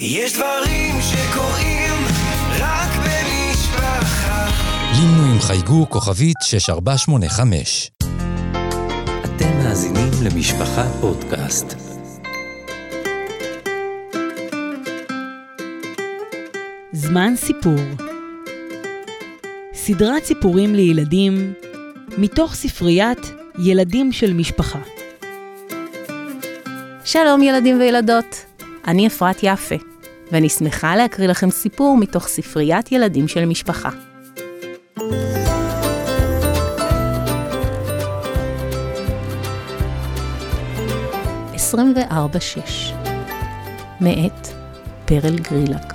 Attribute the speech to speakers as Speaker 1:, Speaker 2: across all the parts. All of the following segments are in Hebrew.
Speaker 1: יש דברים שקורים רק במשפחה.
Speaker 2: לימנו עם חייגו כוכבית 6485.
Speaker 3: אתם מאזינים למשפחה פודקאסט.
Speaker 4: זמן סיפור סדרת סיפורים לילדים מתוך ספריית ילדים של משפחה.
Speaker 5: שלום ילדים וילדות, אני אפרת יפה, ואני שמחה להקריא לכם סיפור מתוך ספריית ילדים של משפחה. עשרים וארבע שש מאת פרל גרילק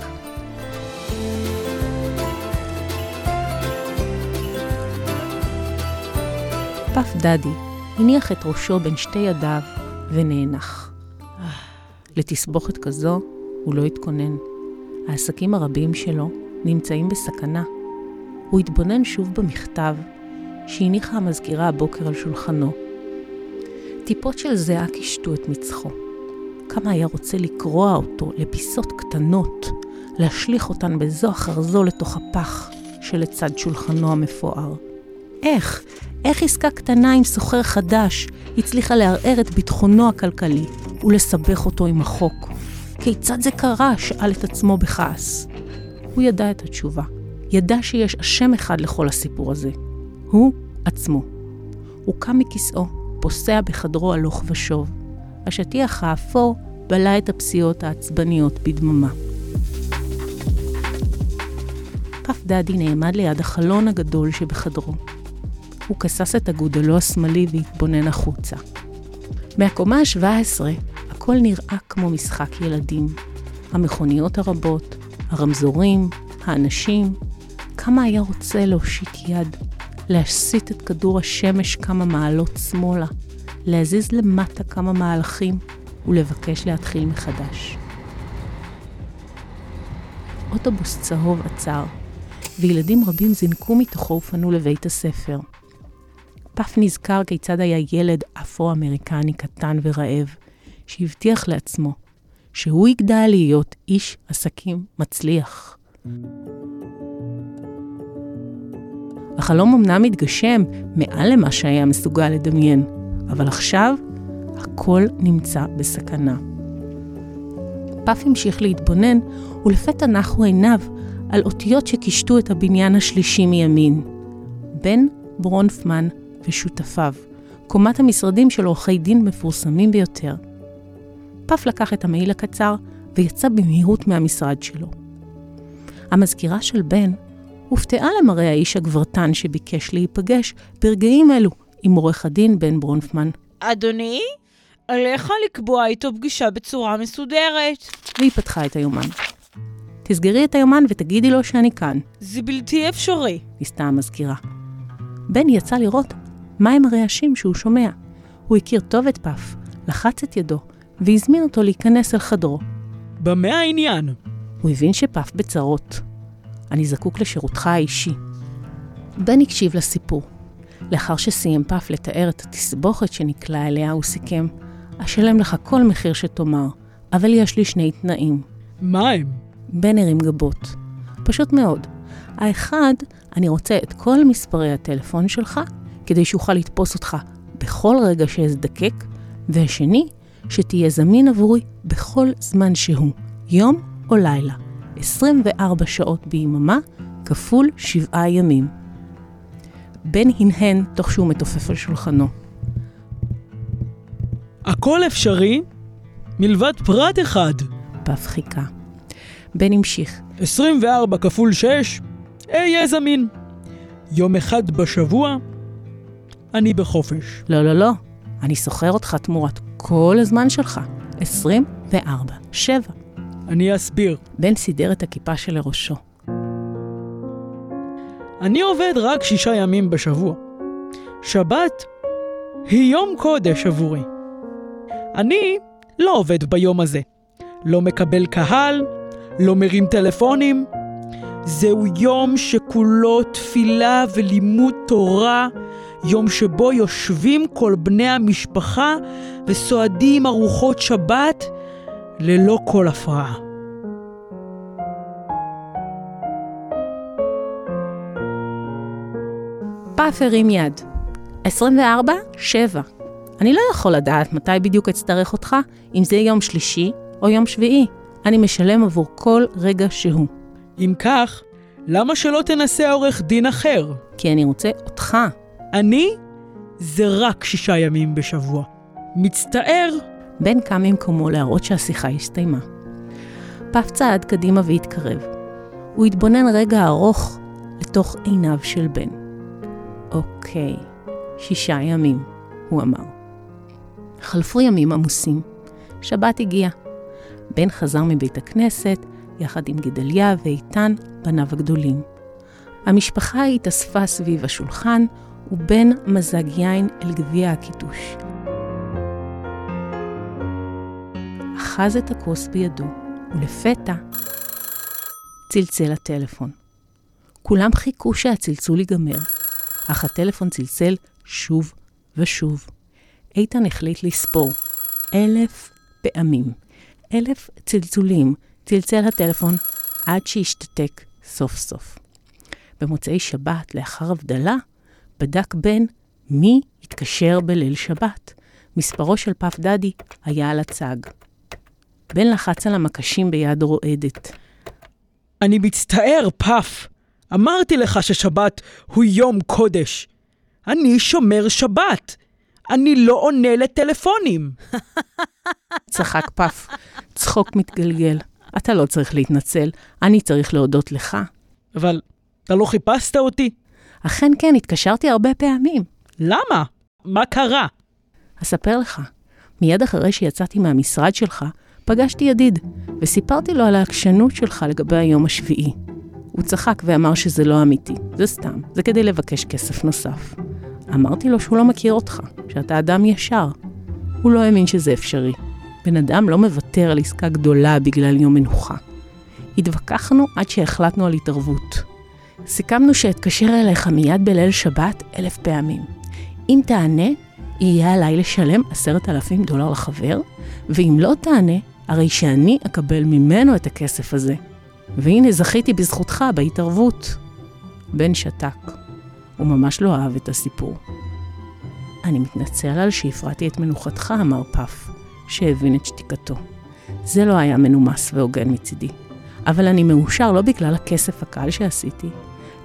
Speaker 5: פף דדי הניח את ראשו בין שתי ידיו ונאנח. לתסבוכת כזו הוא לא התכונן. העסקים הרבים שלו נמצאים בסכנה. הוא התבונן שוב במכתב שהניחה המזכירה הבוקר על שולחנו. טיפות של זיעה קישטו את מצחו. כמה היה רוצה לקרוע אותו לפיסות קטנות, להשליך אותן בזו אחר זו לתוך הפח שלצד שולחנו המפואר. איך, איך עסקה קטנה עם סוחר חדש הצליחה לערער את ביטחונו הכלכלי ולסבך אותו עם החוק? כיצד זה קרה? שאל את עצמו בכעס. הוא ידע את התשובה. ידע שיש אשם אחד לכל הסיפור הזה. הוא עצמו. הוא קם מכיסאו, פוסע בחדרו הלוך ושוב. השטיח האפור בלע את הפסיעות העצבניות בדממה. פף דדי נעמד ליד החלון הגדול שבחדרו. הוא כסס את אגודלו השמאלי והתבונן החוצה. מהקומה ה-17 הכל נראה כמו משחק ילדים. המכוניות הרבות, הרמזורים, האנשים. כמה היה רוצה להושיט יד, להסיט את כדור השמש כמה מעלות שמאלה, להזיז למטה כמה מהלכים ולבקש להתחיל מחדש. אוטובוס צהוב עצר, וילדים רבים זינקו מתוכו ופנו לבית הספר. פף נזכר כיצד היה ילד אפרו-אמריקני קטן ורעב, שהבטיח לעצמו שהוא יגדל להיות איש עסקים מצליח. החלום אמנם מתגשם מעל למה שהיה מסוגל לדמיין, אבל עכשיו הכל נמצא בסכנה. פף המשיך להתבונן, ולפתע נחו עיניו על אותיות שקישטו את הבניין השלישי מימין. בן ברונפמן ושותפיו, קומת המשרדים של עורכי דין מפורסמים ביותר. פף לקח את המעיל הקצר ויצא במהירות מהמשרד שלו. המזכירה של בן הופתעה למראה האיש הגברתן שביקש להיפגש ברגעים אלו עם עורך הדין בן ברונפמן.
Speaker 4: אדוני, עליך לקבוע איתו פגישה בצורה מסודרת.
Speaker 5: והיא פתחה את היומן. תסגרי את היומן ותגידי לו שאני כאן,
Speaker 4: זה בלתי אפשרי.
Speaker 5: ניסתה המזכירה. בן יצא לראות מהם הרעשים שהוא שומע. הוא הכיר טוב את פף, לחץ את ידו, והזמין אותו להיכנס אל חדרו.
Speaker 4: במה העניין?
Speaker 5: הוא הבין שפף בצרות. אני זקוק לשירותך האישי. בן הקשיב לסיפור. לאחר שסיים פף לתאר את התסבוכת שנקלע אליה, הוא סיכם, אשלם לך כל מחיר שתאמר, אבל יש לי שני תנאים.
Speaker 4: מה הם?
Speaker 5: בן הרים גבות. פשוט מאוד. האחד, אני רוצה את כל מספרי הטלפון שלך, כדי שאוכל לתפוס אותך בכל רגע שאזדקק, והשני, שתהיה זמין עבורי בכל זמן שהוא, יום או לילה, 24 שעות ביממה, כפול שבעה ימים. בן הנהן תוך שהוא מתופף על שולחנו.
Speaker 4: הכל אפשרי מלבד פרט אחד.
Speaker 5: פף חיכה. בן המשיך.
Speaker 4: 24 כפול 6, אהיה זמין. יום אחד בשבוע, אני בחופש.
Speaker 5: לא, לא, לא, אני שוכר אותך תמורת כל הזמן שלך. 24, 7.
Speaker 4: אני אסביר.
Speaker 5: בן סידר את הכיפה שלראשו.
Speaker 4: אני עובד רק שישה ימים בשבוע. שבת היא יום קודש עבורי. אני לא עובד ביום הזה. לא מקבל קהל, לא מרים טלפונים. זהו יום שכולו תפילה ולימוד תורה, יום שבו יושבים כל בני המשפחה וסועדים ארוחות שבת ללא כל הפרעה.
Speaker 5: פאף הרים יד. 24, 7. אני לא יכול לדעת מתי בדיוק אצטרך אותך, אם זה יום שלישי או יום שביעי. אני משלם עבור כל רגע שהוא.
Speaker 4: אם כך, למה שלא תנסה עורך דין אחר?
Speaker 5: כי אני רוצה אותך,
Speaker 4: אני זה רק שישה ימים בשבוע. מצטער.
Speaker 5: בן קם ממקומו להראות שהשיחה הסתיימה. פף צעד קדימה והתקרב. הוא התבונן רגע ארוך לתוך עיניו של בן. אוקיי, שישה ימים, הוא אמר. חלפו ימים עמוסים. שבת הגיעה. בן חזר מבית הכנסת, יחד עם גדליה ואיתן, בניו הגדולים. המשפחה התאספה סביב השולחן, ובן מזג יין אל גביע הקידוש. אחז את הכוס בידו, ולפתע צלצל הטלפון. כולם חיכו שהצלצול ייגמר, אך הטלפון צלצל שוב ושוב. איתן החליט לספור אלף פעמים, אלף צלצולים צלצל הטלפון עד שהשתתק סוף סוף. במוצאי שבת, לאחר הבדלה, בדק בן מי התקשר בליל שבת. מספרו של פף דדי היה על הצג. בן לחץ על המקשים ביד רועדת.
Speaker 4: אני מצטער, פף. אמרתי לך ששבת הוא יום קודש. אני שומר שבת. אני לא עונה לטלפונים.
Speaker 5: צחק פף, צחוק מתגלגל. אתה לא צריך להתנצל, אני צריך להודות לך.
Speaker 4: אבל אתה לא חיפשת אותי?
Speaker 5: אכן כן, התקשרתי הרבה פעמים.
Speaker 4: למה? מה קרה?
Speaker 5: אספר לך. מיד אחרי שיצאתי מהמשרד שלך, פגשתי ידיד, וסיפרתי לו על העקשנות שלך לגבי היום השביעי. הוא צחק ואמר שזה לא אמיתי, זה סתם, זה כדי לבקש כסף נוסף. אמרתי לו שהוא לא מכיר אותך, שאתה אדם ישר. הוא לא האמין שזה אפשרי. בן אדם לא מוותר על עסקה גדולה בגלל יום מנוחה. התווכחנו עד שהחלטנו על התערבות. סיכמנו שאתקשר אליך מיד בליל שבת אלף פעמים. אם תענה, יהיה עליי לשלם עשרת אלפים דולר לחבר, ואם לא תענה, הרי שאני אקבל ממנו את הכסף הזה. והנה זכיתי בזכותך בהתערבות. בן שתק. הוא ממש לא אהב את הסיפור. אני מתנצל על שהפרעתי את מנוחתך, אמר פף, שהבין את שתיקתו. זה לא היה מנומס והוגן מצידי. אבל אני מאושר לא בגלל הכסף הקל שעשיתי,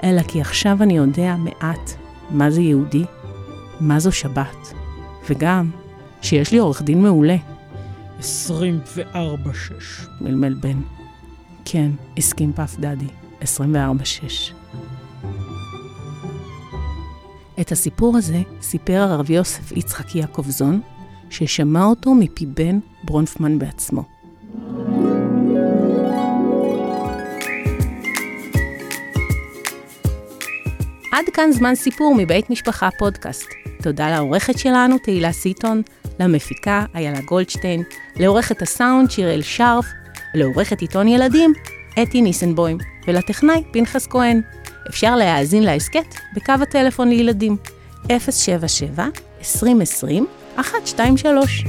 Speaker 5: אלא כי עכשיו אני יודע מעט מה זה יהודי, מה זו שבת, וגם שיש לי עורך דין מעולה.
Speaker 4: 24-6.
Speaker 5: מלמל בן. כן, הסכים פף דדי, 24-6. את הסיפור הזה סיפר הרב יוסף יצחק יעקובזון, ששמע אותו מפי בן ברונפמן בעצמו. כאן זמן סיפור מבית משפחה פודקאסט. תודה לעורכת שלנו, תהילה סיטון, למפיקה, איילה גולדשטיין, לעורכת הסאונד, שיראל שרף, לעורכת עיתון ילדים, אתי ניסנבוים, ולטכנאי, פנחס כהן. אפשר להאזין להסכת בקו הטלפון לילדים, 077 2020 123